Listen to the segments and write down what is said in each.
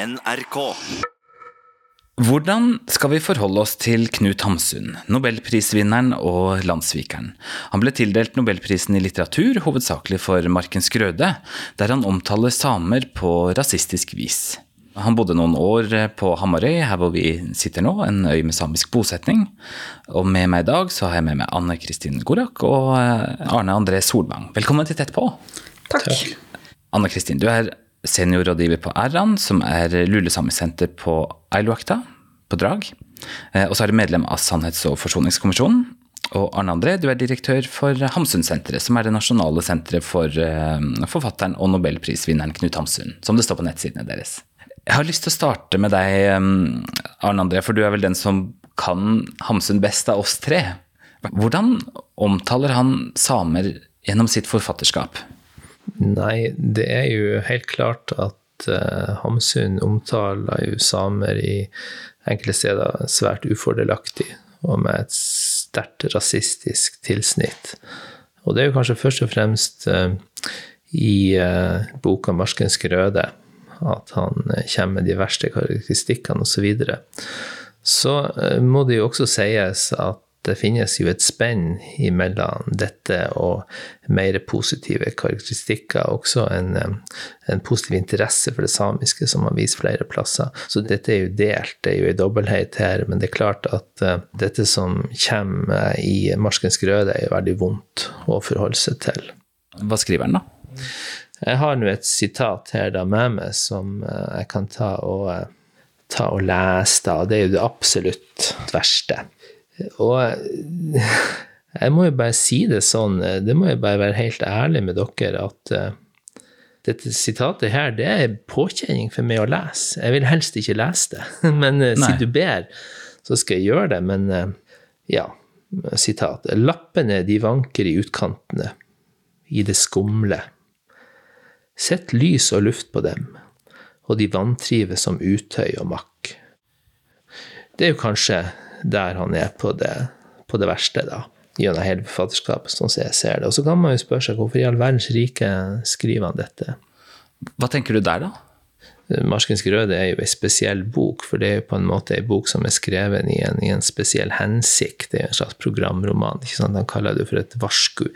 NRK. Hvordan skal vi forholde oss til Knut Hamsun, nobelprisvinneren og landssvikeren? Han ble tildelt nobelprisen i litteratur, hovedsakelig for Markens Grøde, der han omtaler samer på rasistisk vis. Han bodde noen år på Hamarøy, her hvor vi sitter nå, en øy med samisk bosetning. Og med meg i dag så har jeg med meg Anne Kristin Gorak og Arne André Solvang. Velkommen til Tett på. Takk. Anne Kristin, du er seniorrådgiver på Erran, som er lulesamisenter på Ailuakta, på Drag. Eh, og så er du medlem av Sannhets- og forsoningskommisjonen. Og Arne André, du er direktør for Hamsunsenteret, som er det nasjonale senteret for eh, forfatteren og nobelprisvinneren Knut Hamsun, som det står på nettsidene deres. Jeg har lyst til å starte med deg, eh, Arne André, for du er vel den som kan Hamsun best av oss tre. Hvordan omtaler han samer gjennom sitt forfatterskap? Nei, det er jo helt klart at uh, Hamsun omtaler jo samer i enkelte steder svært ufordelaktig og med et sterkt rasistisk tilsnitt. Og det er jo kanskje først og fremst uh, i uh, boka 'Marskens grøde' at han kommer med de verste karakteristikkene osv. Så, videre. så må det jo også sies at det finnes jo et spenn imellom dette og mer positive karakteristikker. Også en, en, positiv interesse for det samiske som man viser flere plasser. Så dette er jo delt, det er jo en dobbelthet her. Men det er klart at uh, dette som kommer i Marskens grøde, er jo veldig vondt å forholde seg til. Hva skriver han, da? Jeg har nå et sitat her da med meg som uh, jeg kan ta og, ta og lese. da. Det er jo det absolutt verste. Og jeg må jo bare si det sånn, det må jeg bare være helt ærlig med dere, at uh, dette sitatet her, det er påkjenning for meg å lese. Jeg vil helst ikke lese det, men siden du ber, så skal jeg gjøre det. Men ja, sitat. Lappene de vanker i utkantene, i det skumle. Sett lys og luft på dem, og de vantrives som utøy og makk. Det er jo kanskje der han er på det, på det verste, da, gjennom hele forfatterskapet, sånn som jeg ser det. Og så kan man jo spørre seg hvorfor i all verdens rike skriver han dette? Hva tenker du der, da? 'Marskens grøde' er jo en spesiell bok, for det er jo på en måte en bok som er skrevet i en, i en spesiell hensikt. Det er en slags programroman. ikke sant? Han kaller det for et varsku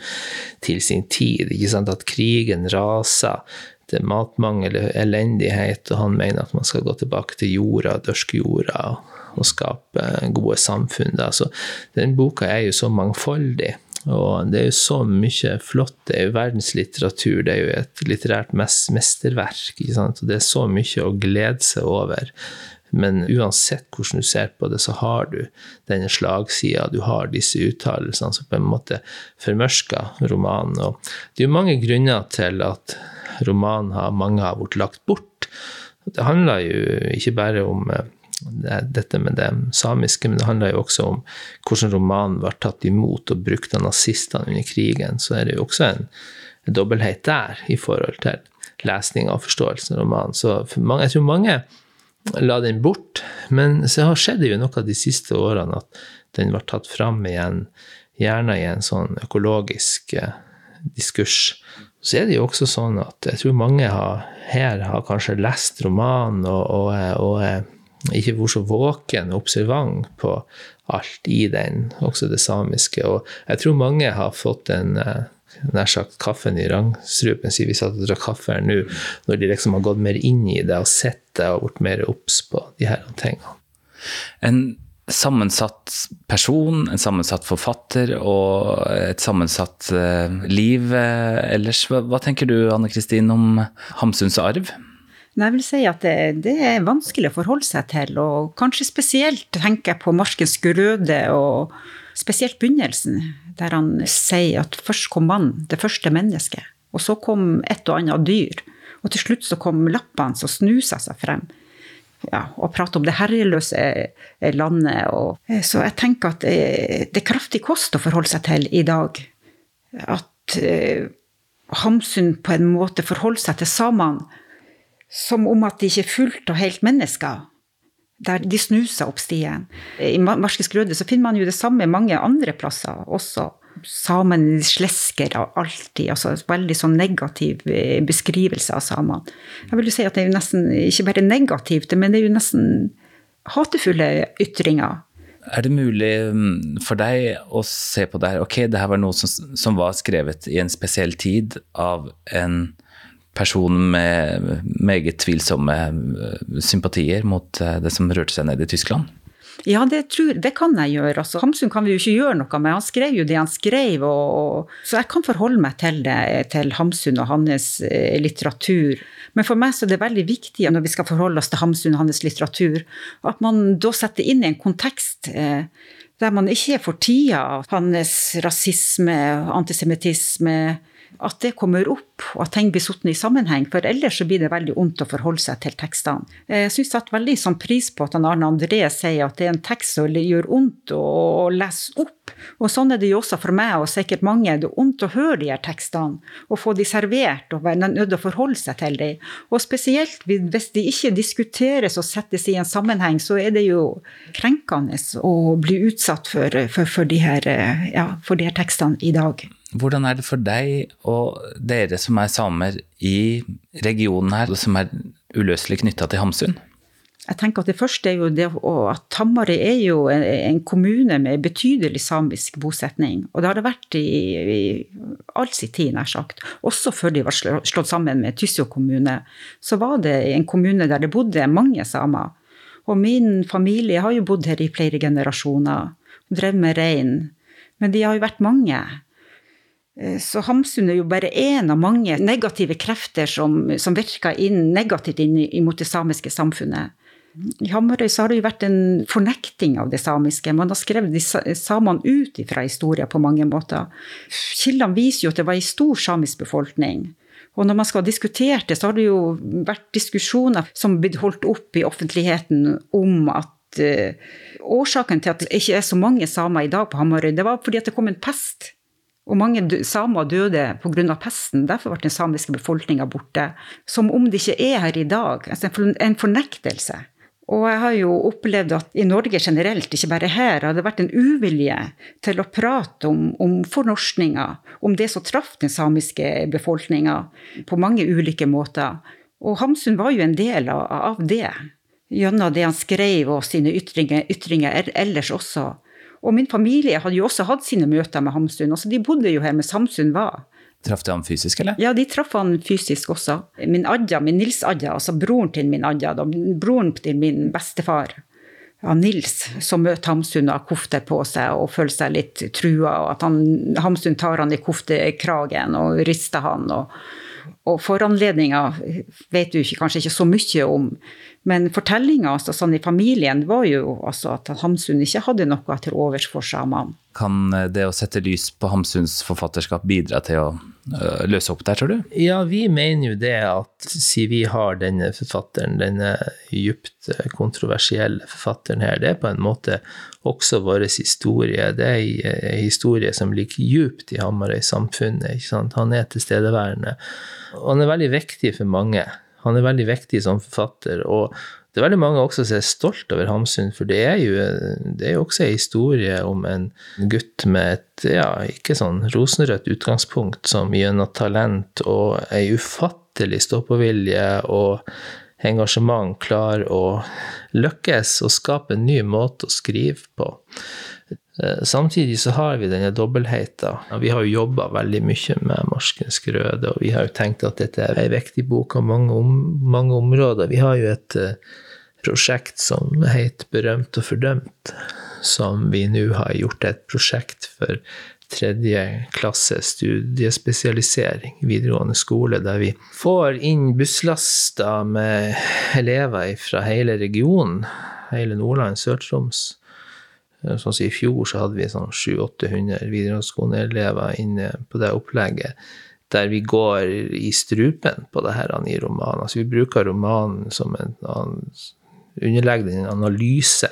til sin tid. ikke sant? At krigen raser, det matmangel matmangel, elendighet, og han mener at man skal gå tilbake til jorda, dørske jorda, og, og skape gode samfunn. Da. Så den boka er jo så mangfoldig. Og det er jo så mye flott. Det er jo verdenslitteratur. Det er jo et litterært mesterverk. ikke sant? Og det er så mye å glede seg over. Men uansett hvordan du ser på det, så har du denne slagsida, du har disse uttalelsene som på en måte formørsker romanen. Og det er jo mange grunner til at romanen har mange har blitt lagt bort. Det handler jo ikke bare om dette med det samiske, men det handler jo også om hvordan romanen var tatt imot og brukt av nazistene under krigen. Så er det jo også en, dobbelthet der i forhold til lesning og forståelsen av romanen. Så mange, jeg tror mange la den bort, men så har skjedd jo noe de siste årene at den ble tatt fram igjen, gjerne i en sånn økologisk eh, diskurs. Så er det jo også sånn at jeg tror mange har, her har kanskje lest romanen og, og, og ikke vært så våken og observant på alt i den, også det samiske. Og jeg tror mange har fått en eh, nær sagt kaffen i rangstrupen, sier vi satt og drakk kaffe her nå, når de liksom har gått mer inn i det og sett det og blitt mer obs på de her tingene. En sammensatt person, en sammensatt forfatter og et sammensatt uh, liv uh, ellers. Hva, hva, tenker du Anne Kristin om Hamsuns arv? Jeg vil si at det, det, er vanskelig å forholde seg til, og kanskje spesielt tenker jeg på Marskens grøde, og spesielt begynnelsen, der han sier at først kom mannen, det første mennesket, og så kom et og annet dyr, og til slutt så kom lappene som snusa seg frem. Ja, og prate om det herreløse landet. Og, så jeg tenker at det, det er kraftig kost å forholde seg til i dag. At eh, Hamsun på en måte forholder seg til samene som om at de ikke er fullt og helt mennesker. Der de snuser opp stien. I Marskens grøde så finner man jo det samme mange andre plasser også. Samene slesker alltid. altså Veldig sånn negativ eh, beskrivelse av samene. Jeg vil jo si at det er jo nesten ikke bare negativt, men det er jo nesten hatefulle ytringer. Er det mulig mm, for deg å se på det her Ok, det her var noe som, som var skrevet i en spesiell tid av en person med meget tvilsomme eh, sympatier mot eh, det som rørte seg ned i Tyskland? Ja, det, tror, det kan jeg gjøre. Altså, Hamsun kan vi jo ikke gjøre noe med. Han skrev jo det han skrev. Og, så jeg kan forholde meg til det, til Hamsun og hans eh, litteratur. Men for meg så er det veldig viktig når vi skal forholde oss til Hamsun og hans litteratur, at man da setter inn i en kontekst eh, der man ikke er for tida hans rasisme, antisemittisme, at det kommer opp, og at ting blir satt i sammenheng. For ellers så blir det veldig vondt å forholde seg til tekstene. Jeg syns jeg satte veldig sånn pris på at Arne André sier at det er en tekst som gjør vondt å lese opp. Og sånn er det jo også for meg og sikkert mange. Det er vondt å høre de her tekstene og få de servert og være nødt til å forholde seg til dem. Og spesielt hvis de ikke diskuteres og settes i en sammenheng, så er det jo krenkende å bli utsatt for, for, for, de, her, ja, for de her tekstene i dag. Hvordan er det for deg og dere som er samer i regionen her, som er uløselig knytta til Hamsun? Jeg tenker at Det første er jo det at Tamari er jo en kommune med betydelig samisk bosetning. Og det har det vært i, i all sin tid, nær sagt. Også før de var slått sammen med Tysfjord kommune. Så var det en kommune der det bodde mange samer. Og min familie har jo bodd her i flere generasjoner. Drev med rein. Men de har jo vært mange. Eh, så Hamsun er jo bare én av mange negative krefter som, som virker inn negativt inn mot det samiske samfunnet. I Hamarøy har det jo vært en fornekting av det samiske. Man har skrevet de samene ut fra historien på mange måter. Kildene viser jo at det var en stor samisk befolkning. Og når man skal ha diskutert det, så har det jo vært diskusjoner som blitt holdt opp i offentligheten om at uh, årsaken til at det ikke er så mange samer i dag på Hamarøy, det var fordi at det kom en pest. Og mange samer døde pga. pesten. Derfor ble den samiske befolkninga borte. Som om det ikke er her i dag. Altså en fornektelse. Og jeg har jo opplevd at i Norge generelt, ikke bare her, har det vært en uvilje til å prate om, om fornorskninga, om det som traff den samiske befolkninga på mange ulike måter. Og Hamsun var jo en del av, av det, gjennom det han skrev og sine ytringer, ytringer ellers også. Og min familie hadde jo også hatt sine møter med Hamsun. Altså, de bodde jo her mens Hamsun var. Traff de ham fysisk, eller? Ja, de traff han fysisk også. Min Adja, min Nils Adja, altså broren til min Adja, da, broren til min bestefar, ja, Nils, som møter Hamsun og har kofte på seg og føler seg litt trua, og at han, Hamsun tar han i koftekragen og rister han. og og foranledninga vet du ikke, kanskje ikke så mye om. Men fortellinga altså, sånn i familien var jo altså, at Hamsun ikke hadde noe til overs for samene. Kan eh, det å sette lys på Hamsuns forfatterskap bidra til å løse opp der, tror du? Ja, vi mener jo det at siden vi har denne forfatteren, denne djupt kontroversielle forfatteren her, det er på en måte også vår historie. Det er en historie som ligger djupt i Hamarøy-samfunnet. Han er tilstedeværende. Og han er veldig viktig for mange. Han er veldig viktig som forfatter. og det er veldig mange også som er stolt over Hamsun, for det er jo, det er jo også en historie om en gutt med et ja, ikke sånn rosenrødt utgangspunkt, som gjennom talent og ei ufattelig ståpåvilje og engasjement klarer å lykkes og skape en ny måte å skrive på. Eh, samtidig så har vi denne dobbeltheten. Vi har jo jobba veldig mye med Marskens grøde, og vi har jo tenkt at dette er ei viktig bok av mange, om, mange, områder. Vi har jo et uh, prosjekt som heter Berømt og fordømt, som vi nå har gjort et prosjekt for tredje klasse studiespesialisering videregående skole, der vi får inn busslaster med elever fra hele regionen, hele Nordland, Sør-Troms Eh, sånn som I fjor så hadde vi sånn 700-800 videregående-elever inne på det opplegget. Der vi går i strupen på det her i romanen. Altså vi bruker romanen som en, underlegger den en analyse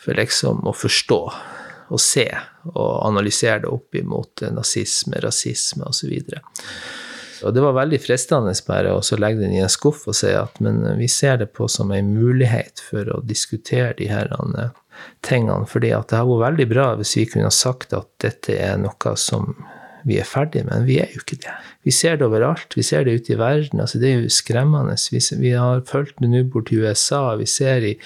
for liksom å forstå og se og analysere det opp imot nazisme, rasisme osv. Og det var veldig fristende bare å legge den i en skuff og si at men vi ser det på som en mulighet for å diskutere de her tingene. fordi at det har vært veldig bra hvis vi kunne sagt at dette er noe som vi er ferdig med, men vi er jo ikke det. Vi ser det overalt. Vi ser det ute i verden. altså Det er jo skremmende. Vi, vi har fulgt det nå bort til USA. Vi ser i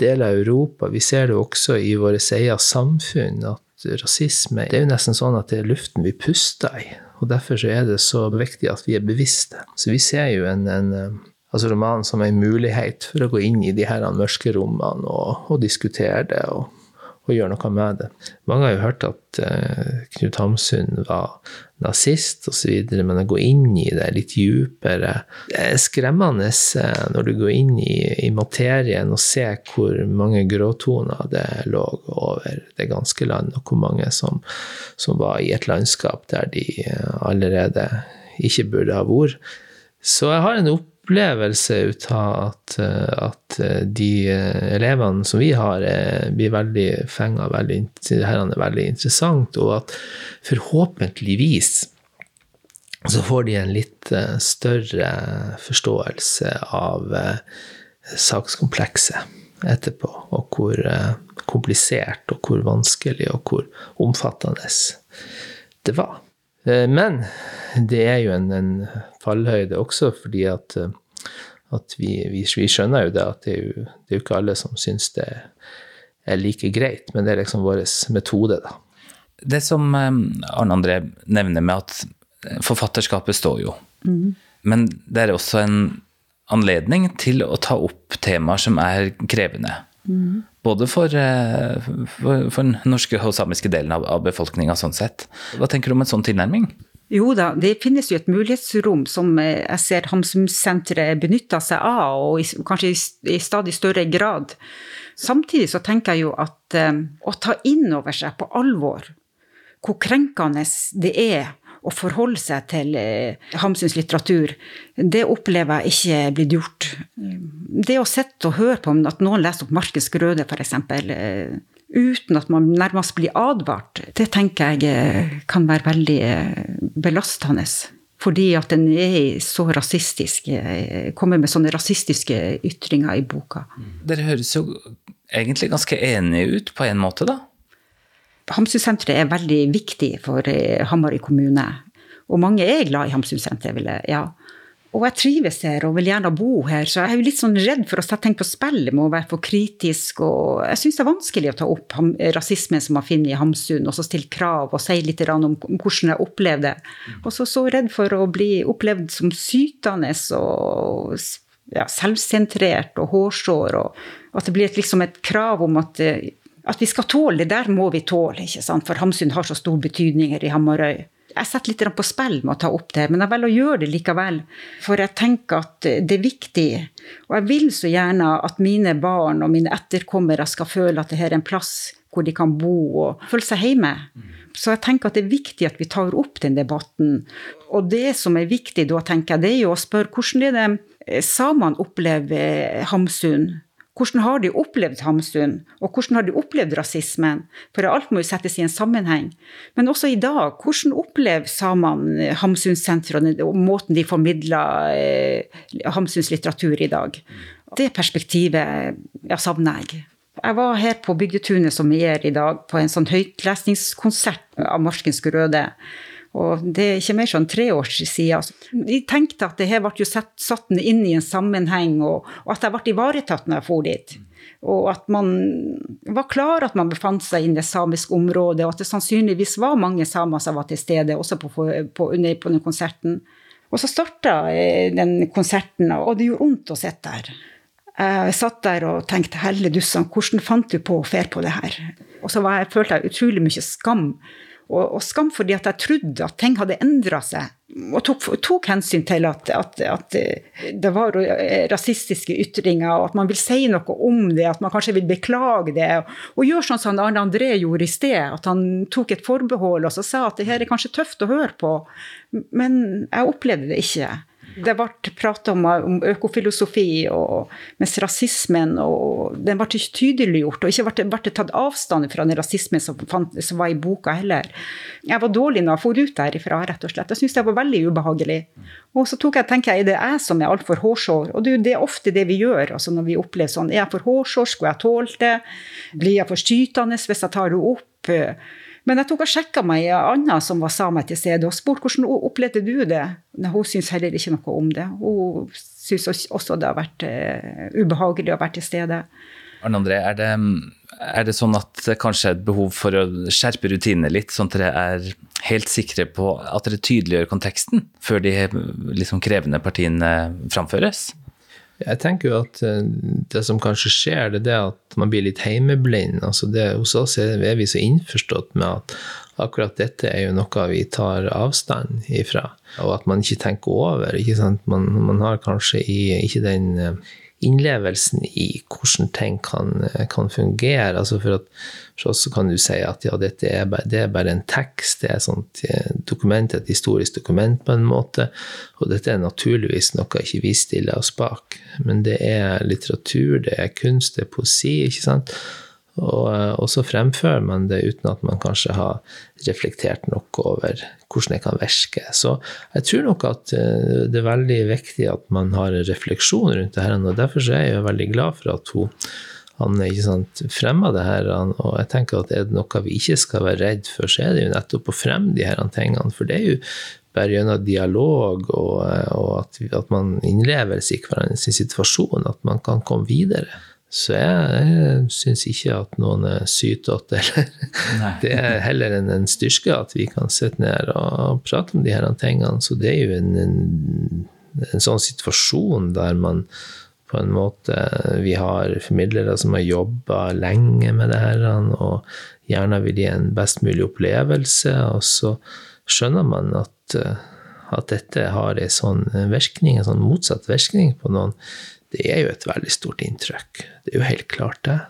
deler av Europa. Vi ser det også i våre eget samfunn. at rasisme Det er jo nesten sånn at det er luften vi puster i. og Derfor så er det så viktig at vi er bevisste. Så vi ser jo en, en altså romanen som en mulighet for å gå inn i de her mørke rommene og, og diskutere det og, og, gjøre noe med det. Mange har jo hørt at uh, Knut Hamsun var nazist osv., men å gå inn i det litt dypere Det er skremmende uh, når du går inn i, i, materien og ser hvor mange gråtoner det lå over det ganske land, og hvor mange som, som var i et landskap der de uh, allerede ikke burde ha vært. Så jeg har en opp opplevelse ut av at, eh, at, eh, de eh, elevene som vi har, blir veldig fenga. Det her er veldig interessant, og at forhåpentligvis så får de en litt større forståelse av sakskomplekset etterpå, og hvor komplisert og hvor vanskelig og hvor omfattende det var. Men det er jo en, en fallhøyde også, fordi at, at vi, vi, vi, skjønner jo det at det er jo, det er jo ikke alle som syns det er like greit, men det er liksom vår metode, da. Det som eh, Arne André nevner med at forfatterskapet står jo, mm. men det er også en anledning til å ta opp temaer som er krevende. Mm. Både for, eh, for, for, den norske og samiske delen av, av befolkninga sånn sett. Hva tenker du om en sånn tilnærming? Jo da, det finnes jo et mulighetsrom som eh, jeg ser Hamsum-senteret benytter seg av, og kanskje i, i, stadig større grad. Samtidig så tenker jeg jo at um, å ta inn over seg på alvor hvor krenkende det er å forholde seg til uh, Hamsuns litteratur, det opplever jeg ikke er blitt gjort. Det å sitte og høre på at noen leser opp Markens Grøde, f.eks. Uh, uten at man nærmest blir advart, det tenker jeg eh, kan være veldig eh, belastende. Fordi at den er så rasistisk, eh, kommer med sånne rasistiske ytringer i boka. Dere høres jo egentlig ganske enige ut på en måte, da? Hamsunsenteret er veldig viktig for Hamarøy kommune. Og mange er glad i Hamsunsenteret, ja. Og jeg trives her og vil gjerne bo her, så jeg er litt sånn redd for å sette ting på spill med å være for kritisk. Og jeg syns det er vanskelig å ta opp rasismen som man finner i Hamsun, og så stille krav og si litt om, hvordan jeg opplevde det. Og så så redd for å bli opplevd som sytende og ja, selvsentrert og hårsår, og at det blir et, liksom et krav om at, at vi skal tåle det. Der må vi tåle, ikke sant? for Hamsun har så stor betydning her i Hamarøy jeg setter litt på spill med å ta opp det, men jeg velger å gjøre det likevel. For jeg tenker at det er viktig. Og jeg vil så gjerne at mine barn og mine etterkommere skal føle at dette er en plass hvor de kan bo og føle seg hjemme. Så jeg tenker at det er viktig at vi tar opp den debatten. Og det som er viktig da, tenker jeg, det er jo å spørre hvordan er det samene opplever Hamsun hvordan har de opplevd Hamsun, og hvordan har de opplevd rasismen? For alt må jo settes i en sammenheng. Men også i dag, hvordan opplever samene Hamsunsenteret og måten de formidler eh, Hamsuns litteratur i dag? Det perspektivet ja, savner jeg. Jeg var her på Bygdetunet som vi er i dag, på en sånn høytlesningskonsert av Marskens Røde. Og det er ikke mer sånn tre år siden. De tenkte at det her ble jo satt, satt inn i en sammenheng, og, og at jeg ble ivaretatt når jeg for dit. Og at man var klar at man befant seg i det samiske området, og at det sannsynligvis var mange samer som var til stede også på, på, under, på den konserten. Og så starta eh, den konserten, og det gjorde vondt å sitte der. Jeg satt der og tenkte helle dussan, hvordan fant du på å fære på det her? Og så jeg, følte jeg utrolig mye skam og, og, skam fordi at jeg trodde at ting hadde endra seg. Og tok, tok, hensyn til at, at, at, det var rasistiske ytringer, og at man vil si noe om det, at man kanskje vil beklage det. Og, og gjøre sånn som Arne André gjorde i sted, at han tok et forbehold og så sa at det her er kanskje tøft å høre på. Men jeg opplevde det ikke. Det ble prata om, om, økofilosofi, og, mens rasismen og, den ble ikke tydeliggjort. Og ikke ble, ble tatt avstand fra den rasismen som, som, var i boka heller. Jeg var dårlig når jeg for ut derifra, rett og slett. Jeg syntes det var veldig ubehagelig. Og så jeg, tenker jeg, er det jeg som er altfor hårsår? Og det, det, er ofte det vi gjør altså når vi opplever sånn. Er jeg for hårsår? Skulle jeg tålt det? Blir jeg for skytende hvis jeg tar henne opp? Men jeg tok og sjekka meg ei anna som var same til stede, og spurte hvordan opplevde du det. Hun syns heller ikke noe om det. Hun syns også det har vært uh, ubehagelig å være til stede. Arne André, er det, er det, sånn at det kanskje er et behov for å skjerpe rutinene litt, sånn at dere er helt sikre på at dere tydeliggjør konteksten før de liksom krevende partiene framføres? Jeg tenker jo at eh, det som kanskje skjer, det er det at man blir litt heimeblind. Altså det, hos oss er vi så innforstått med at akkurat dette er jo noe vi tar avstand ifra, og at man ikke tenker over. Ikke man, man, har kanskje i, ikke den eh, innlevelsen i hvordan ting kan, kan fungere. Altså for, oss kan du si at ja, dette er bare, det er bare en tekst, det er et eh, dokument, et historisk dokument på en måte. Og dette er naturligvis noe ikke vi stiller oss bak. Men det er litteratur, det er kunst, det er poesi. ikke sant? Og, eh, og, så fremfører man det uten at man kanskje har reflektert noe over hvordan det kan virke. Så jeg tror nok at eh, det er veldig viktig at man har en refleksjon rundt det her. Og derfor er jeg jo veldig glad for at hun han ikke sant, fremma det her. Og jeg tenker at er det noe vi ikke skal være redd for, så er det jo nettopp å fremme de her tingene. For det er jo bare gjennom dialog og, og at, at, man innlever seg i hverandres situasjon, at man kan komme videre. Så jeg, jeg syns ikke at noen er sytete. Det er heller en, en, styrke at vi kan sitte ned og prate om de her tingene. Så det er jo en, en, en sånn situasjon der man på en måte Vi har formidlere som har jobba lenge med det her, og gjerne vil gi en best mulig opplevelse. Og så skjønner man at, at dette har en sånn virkning, en sånn motsatt virkning på noen det er jo et veldig stort inntrykk. Det er jo helt klart, det.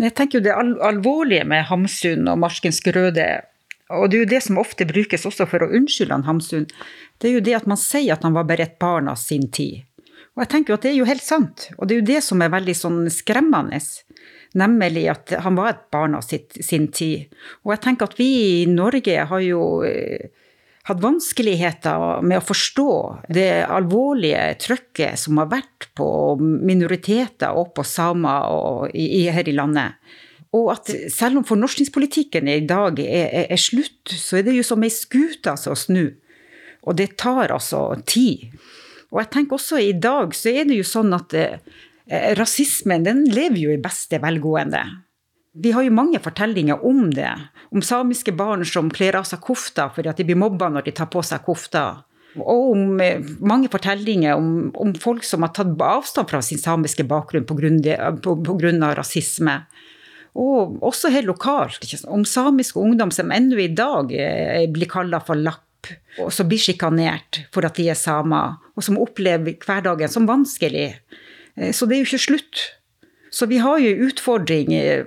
Jeg tenker jo Det alvorlige med Hamsun og Marskens Grøde, og det er jo det som ofte brukes også for å unnskylde han Hamsun, det er jo det at man sier at han var bare et barn av sin tid. Og jeg tenker jo at det er jo helt sant, og det er jo det som er veldig sånn skremmende. Nemlig at han var et barn av sitt, sin tid. Og jeg tenker at vi i Norge har jo eh, hatt vanskeligheter med å forstå det alvorlige trykket som har vært på minoriteter og på samer her i landet. Og at selv om fornorskningspolitikken i dag er, er, er slutt, så er det jo som ei skute som snu. Og det tar altså tid. Og jeg tenker også i dag så er det jo sånn at eh, rasismen den lever jo i beste velgående. Vi har jo mange fortellinger om det. Om samiske barn som kler av seg kofta fordi at de blir mobba når de tar på seg kofta. Og om eh, mange fortellinger om, om folk som har tatt avstand fra sin samiske bakgrunn pga. rasisme. Og også helt lokalt. Om samiske ungdom som ennå i dag eh, blir kalla for lapp, og som blir sjikanert for at de er samer, og som opplever hverdagen som vanskelig. Eh, så det er jo ikke slutt. Så vi har jo utfordringer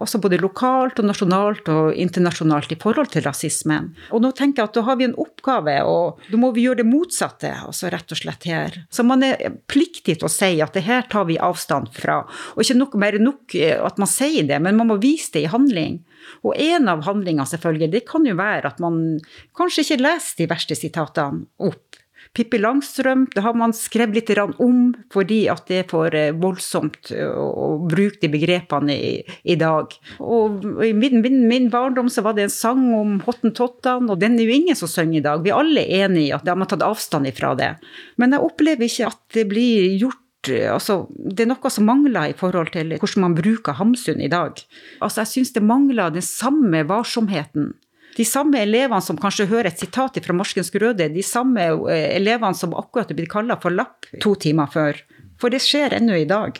også både lokalt og nasjonalt og internasjonalt i forhold til rasismen. Og nå tenker jeg at da har vi en oppgave, og da må vi gjøre det motsatte. altså rett og slett her. Så man er pliktig til å si at det her tar vi avstand fra. Og ikke nok mer nok at man sier det, men man må vise det i handling. Og en av handlingene selvfølgelig, det kan jo være at man kanskje ikke leser de verste sitatene opp Pippi Langstrøm det har man skrevet litt om fordi at det er for eh, voldsomt å bruke de begrepene i, i dag. Og I min, min, min, barndom så var det en sang om hottentottene, og den er jo ingen som synger i dag. Vi er alle enige i at de har tatt avstand ifra det. Men jeg opplever ikke at det blir gjort eh, Altså, det er noe som mangler i forhold til hvordan man bruker Hamsun i dag. Altså, jeg syns det mangler den samme varsomheten de samme elevene som kanskje hører et sitat fra Morskens Grøde, de samme eh, elevene som akkurat er blitt kalla for lapp to timer før. For det skjer ennå i dag.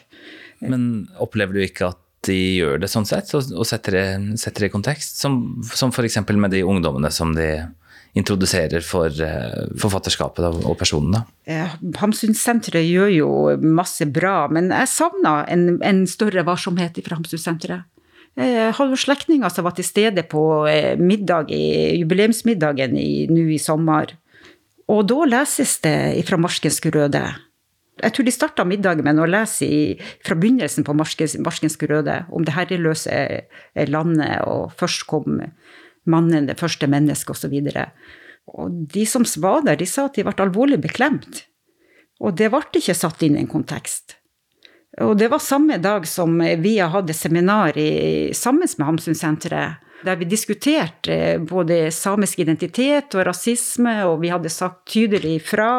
Men opplever du ikke at de gjør det sånn sett, og setter det, setter det i kontekst? Som, som f.eks. med de ungdommene som de introduserer for uh, forfatterskapet og personene? Hamsunsenteret gjør jo masse bra, men jeg savner en, en større varsomhet fra Hamsunsenteret. Jeg eh, jo slektninger som var til stede på eh, middag jubileumsmiddagen nå i sommer. Og da leses det fra Marskens Røde. Jeg tror de starta middagen med å lese fra begynnelsen på Marskens, Marskens Røde om det herreløse landet, og først kom mannen, det første mennesket, osv. Og, så og de som var der, de sa at de ble alvorlig beklemt. Og det ble ikke satt inn i en kontekst. Og det var samme dag som vi hadde seminar i, sammen med Hamsunsenteret, der vi diskuterte både samisk identitet og rasisme, og vi hadde sagt tydelig fra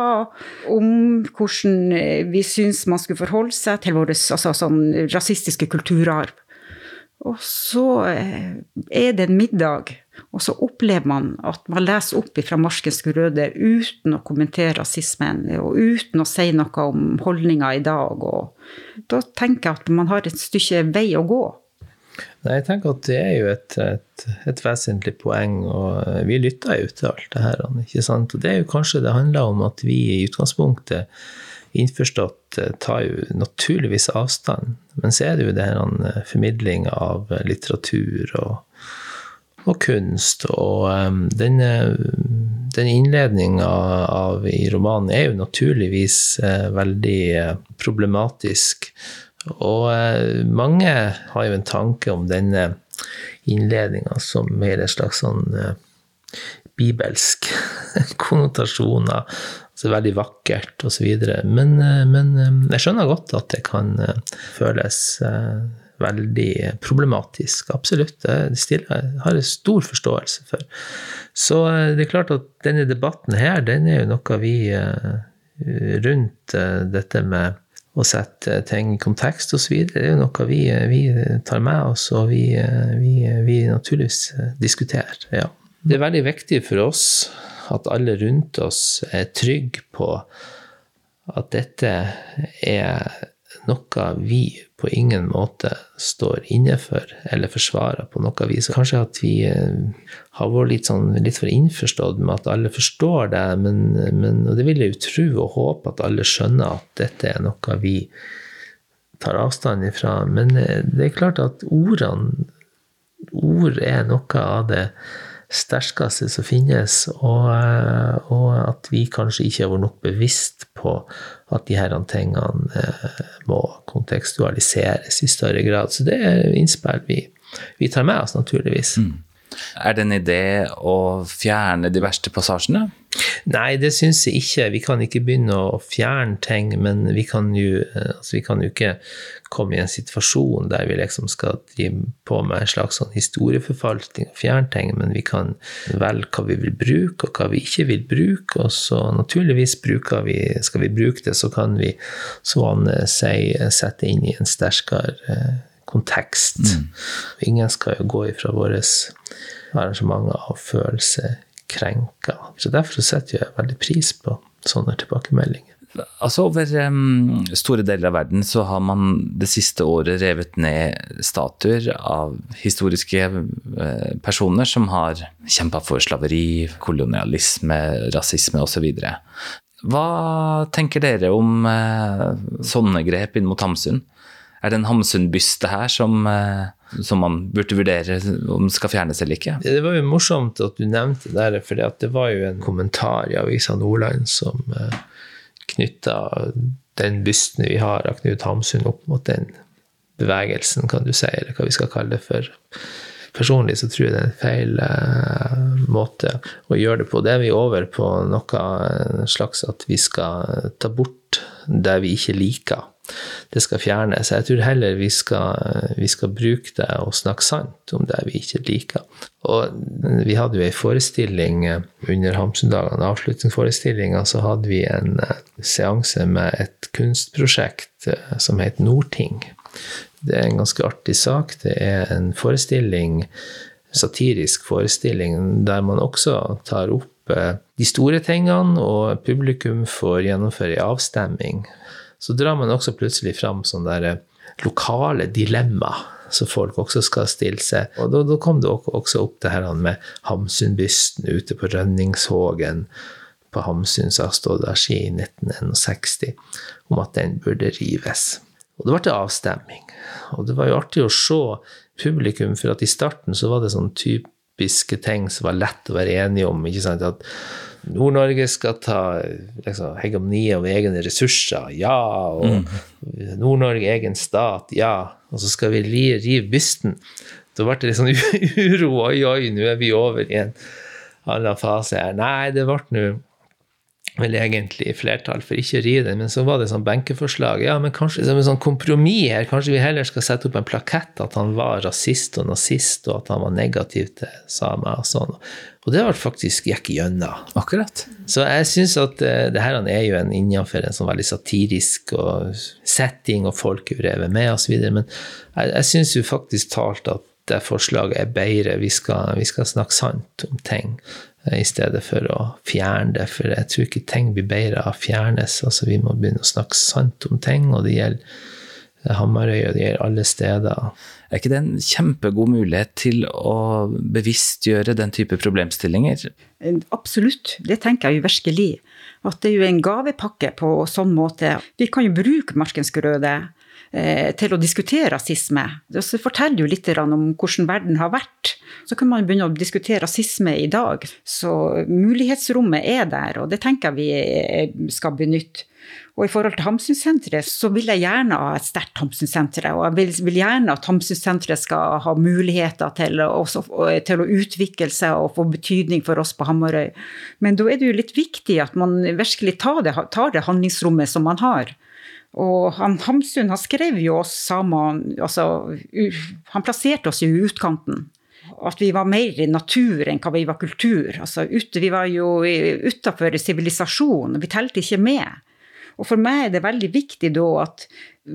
om hvordan vi syns man skulle forholde seg til vår altså, sånn rasistiske kulturarv. Og så eh, er det en middag, og så opplever man at man leser opp fra Marskens Grøde uten å kommentere rasismen, og uten å si noe om holdninga i dag. Og da tenker jeg at man har et stykke vei å gå. Nei, jeg tenker at det er jo et, et, et vesentlig poeng, og vi lytter jo til alt det her. ikke sant? Og det er jo kanskje det handler om at vi i utgangspunktet innforstått eh, tar jo naturligvis avstand. Men så er det jo det her en formidling av eh, litteratur og, og kunst. Og um, den, den innledninga i romanen er jo naturligvis uh, veldig problematisk. Og uh, mange har jo en tanke om denne innledninga som mer en slags sånn uh, bibelsk konnotasjoner Altså veldig vakkert osv. Men, eh, men eh, jeg skjønner godt at det kan eh, føles veldig problematisk. Absolutt. Det har jeg stor forståelse for. Så det er klart at denne debatten her, den er jo noe vi rundt dette med å sette ting i kontekst osv. Det er jo noe vi, vi, tar med oss, og vi, vi, vi naturligvis diskuterer. Ja. Det er veldig viktig for oss at alle rundt oss er trygge på at dette er noe vi på ingen måte står inne for eller forsvarer på noe vis. Kanskje at vi eh, har vært litt, sånn, litt for innforstått med at alle forstår det, men, men, og det vil jeg jo tro og håpe at alle skjønner at dette er noe vi tar avstand ifra. Men eh, det er klart at ordene Ord er noe av det sterkeste som finnes, og, eh, og, at vi kanskje ikke har vært nok bevisst på at de her tingene eh, må kontekstualiseres i større grad. Så det er innspill vi, vi tar med oss, naturligvis. Mm. Er det en idé å fjerne de verste passasjene? Nei, det syns jeg ikke. Vi kan ikke begynne å fjerne ting, men vi kan jo, eh, altså vi kan jo ikke komme i en situasjon der vi liksom skal drive på med en slags sånn historieforfalskning og fjerne ting, men vi kan velge hva vi vil bruke, og hva vi ikke vil bruke. Og så naturligvis vi, skal vi bruke det, så kan vi, Anne sier, sette inn i en sterkere eh, kontekst. Mm. Ingen skal jo gå ifra våre arrangementer og følelse krenka. Så derfor setter jeg veldig pris på sånne tilbakemeldinger. Altså Over um, store deler av verden så har man det siste året revet ned statuer av historiske uh, personer som har kjempa for slaveri, kolonialisme, rasisme osv. Hva tenker dere om uh, sånne grep inn mot Hamsun? Er det en Hamsun-byste her som, eh, som, man burde vurdere om skal fjernes eller ikke? Det var jo morsomt at du nevnte det, for det var jo en kommentar i Avisa Nordland som eh, knytta den bysten vi har av Knut Hamsun, opp mot den bevegelsen, kan du si, eller hva vi skal kalle det for. Personlig så tror jeg det er en feil uh, måte å gjøre det på. Det er vi over på noe slags at vi skal ta bort det vi ikke liker det skal fjernes. Jeg tror heller vi skal, vi skal bruke det og snakke sant om det vi ikke liker. Og vi hadde jo ei forestilling under Hamsundagene, avslutningsforestillinga, så hadde vi en eh, seanse med et kunstprosjekt eh, som het Nordting. Det er en ganske artig sak. Det er en forestilling, satirisk forestilling, der man også tar opp eh, de store tingene, og publikum får gjennomføre ei avstemming så drar man også plutselig fram sånne der eh, lokale dilemmaer som folk også skal stille seg. Og da, da kom det også opp det her med Hamsunbysten ute på Rønningshågen på Hamsun som har stått der siden 1961, om at den burde rives. Og det ble avstemning. Og det var jo artig å se publikum, for at i starten så var det sånn typiske ting som var lett å være enige om. ikke sant, at Nord-Norge skal ta liksom, hegemoni over egne ressurser, ja. Og Nord-Norge egen stat, ja. Og så skal vi rive bysten. Da ble det litt sånn uro. Oi, oi, nå er vi over i en annen fase her. Nei, det ble nå vel egentlig flertall for ikke å rive den, men så var det sånn benkeforslag. Ja, men kanskje som en sånn kompromiss her, kanskje vi heller skal sette opp en plakett at han var rasist og nazist, og at han var negativ til samer og sånn. Og det ble faktisk gikk gjennom. Akkurat. Så jeg syns at uh, det her er jo en innenfor en sånn veldig satirisk og setting, og folk er revet med osv., men jeg, jeg syns jo faktisk talt at det forslaget er bedre. Vi skal, vi skal snakke sant om ting i stedet for å fjerne det. For jeg tror ikke ting blir bedre av å fjernes. Altså, vi må begynne å snakke sant om ting, og det gjelder Hamarøy, og det gjelder alle steder. Er ikke det en kjempegod mulighet til å bevisstgjøre den type problemstillinger? Absolutt, det tenker jeg jo virkelig. At det er jo en gavepakke på sånn måte. Vi kan jo bruke Markensgrøde Eh, til å diskutere rasisme. Det forteller jo litt om hvordan verden har vært. Så kan man begynne å diskutere rasisme i dag. Så mulighetsrommet er der, og det tenker jeg vi skal benytte. Og i forhold til Hamsunsenteret, så vil jeg gjerne ha et sterkt Hamsunsenter. Og jeg vil, vil, gjerne at Hamsunsenteret skal ha muligheter til, også, til, å utvikle seg og få betydning for oss på Hamarøy. Men da er det jo litt viktig at man virkelig tar det, tar det handlingsrommet som man har. Og han, Hamsun han skrev jo oss samer altså, Han plasserte oss i utkanten. At vi var mer i natur enn hva vi var kultur. Altså, ut, vi var jo utafor sivilisasjon. Vi telte ikke med. Og for meg er det veldig viktig da at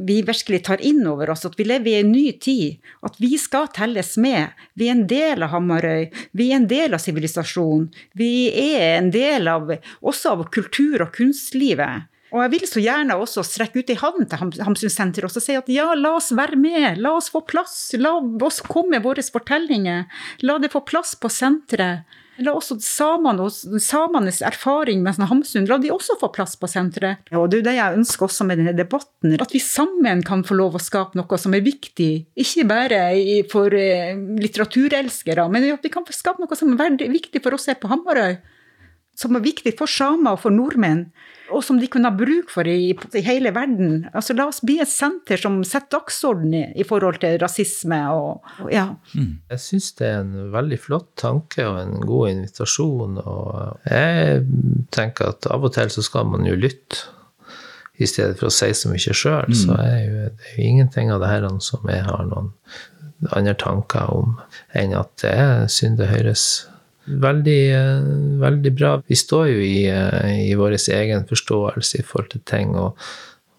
vi virkelig tar inn over oss at vi lever i en ny tid. At vi skal telles med. Vi er en del av Hamarøy. Vi er en del av sivilisasjonen. Vi er en del av, også av kultur- og kunstlivet. Og jeg vil så gjerne også strekke ut ei hånd til Hamsunsenteret og si at ja, la oss være med, la oss få plass, la oss komme med våre fortellinger, la det få plass på senteret. La også samene og samenes erfaring med Hamsun la de også få plass på senteret. Og det er det jeg ønsker også med denne debatten, at vi sammen kan få lov å skape noe som er viktig. Ikke bare for eh, litteraturelskere, men at vi kan få skape noe som er viktig for oss her på Hamarøy. Som er viktig for samer og for nordmenn og som de kunne ha bruk for i, i, hele verden. Altså, la oss bli et senter som setter dagsorden i, i forhold til rasisme og, og ja. Mm. Jeg syns det er en veldig flott tanke og en god invitasjon. Og jeg tenker at av og til så skal man jo lytte. I stedet for å si så mye sjøl, mm. så er jo, det er jo ingenting av det her som jeg har noen andre tanker om, enn at det er synd det høres Veldig, eh, veldig bra. Vi står jo i, eh, i vår egen forståelse i forhold til ting, og,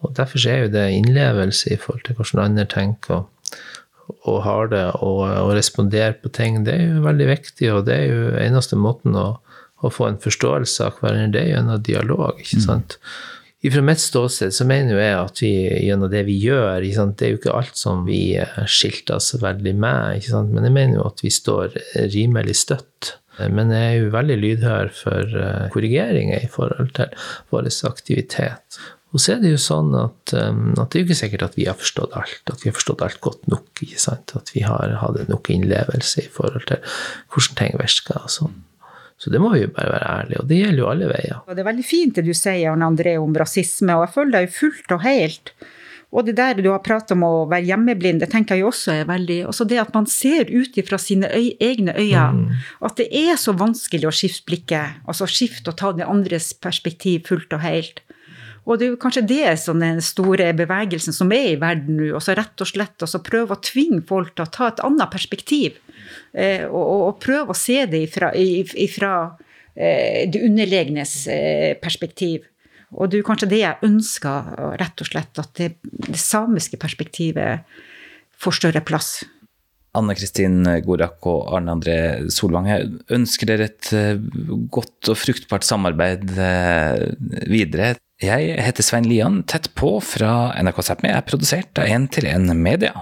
og derfor er jo det innlevelse i forhold til hvordan andre tenker og, har det, og, og responderer på ting. Det er jo veldig viktig, og det er jo eneste måten å, å få en forståelse av hverandre, det er gjennom dialog. ikke mm. sant? Mm. Fra mitt ståsted så mener jeg at vi gjennom det vi gjør Det er jo ikke alt som vi skilter oss veldig med, men jeg mener jo at vi står rimelig støtt men jeg er jo veldig lydhør for eh, korrigeringer i forhold til vår aktivitet. Og så er det jo sånn at, um, at, det er jo ikke sikkert at vi har forstått alt, at vi har forstått alt godt nok. ikke sant? At vi har hatt nok innlevelse i forhold til hvordan ting virker. og sånn. Så det må vi jo bare være ærlige, og det gjelder jo alle veier. Det er veldig fint det du sier, Arne André, om rasisme, og jeg føler deg fullt og helt og det der du har pratet om å være hjemmeblind, det tenker jeg også er veldig Også det at man ser ut ifra sine øy, egne øyne. Mm. At det er så vanskelig å skifte blikket. Altså skifte og ta den andres perspektiv fullt og helt. Og det er jo kanskje det som den store bevegelsen som er i verden nå. Altså rett og slett altså prøve å tvinge folk til å ta et annet perspektiv. Eh, og, og, og, prøve å se det ifra, ifra eh, det underlegnes eh, perspektiv. Og det er kanskje det jeg ønsker, rett og slett, at det, det samiske perspektivet får større plass. Anne Kristin Gorak og Arne André Solvang, jeg ønsker dere et eh, godt og fruktbart samarbeid eh, videre. Jeg heter Svein Lian, tett på fra NRK Sápmi, er produsert av 1 til 1 Media.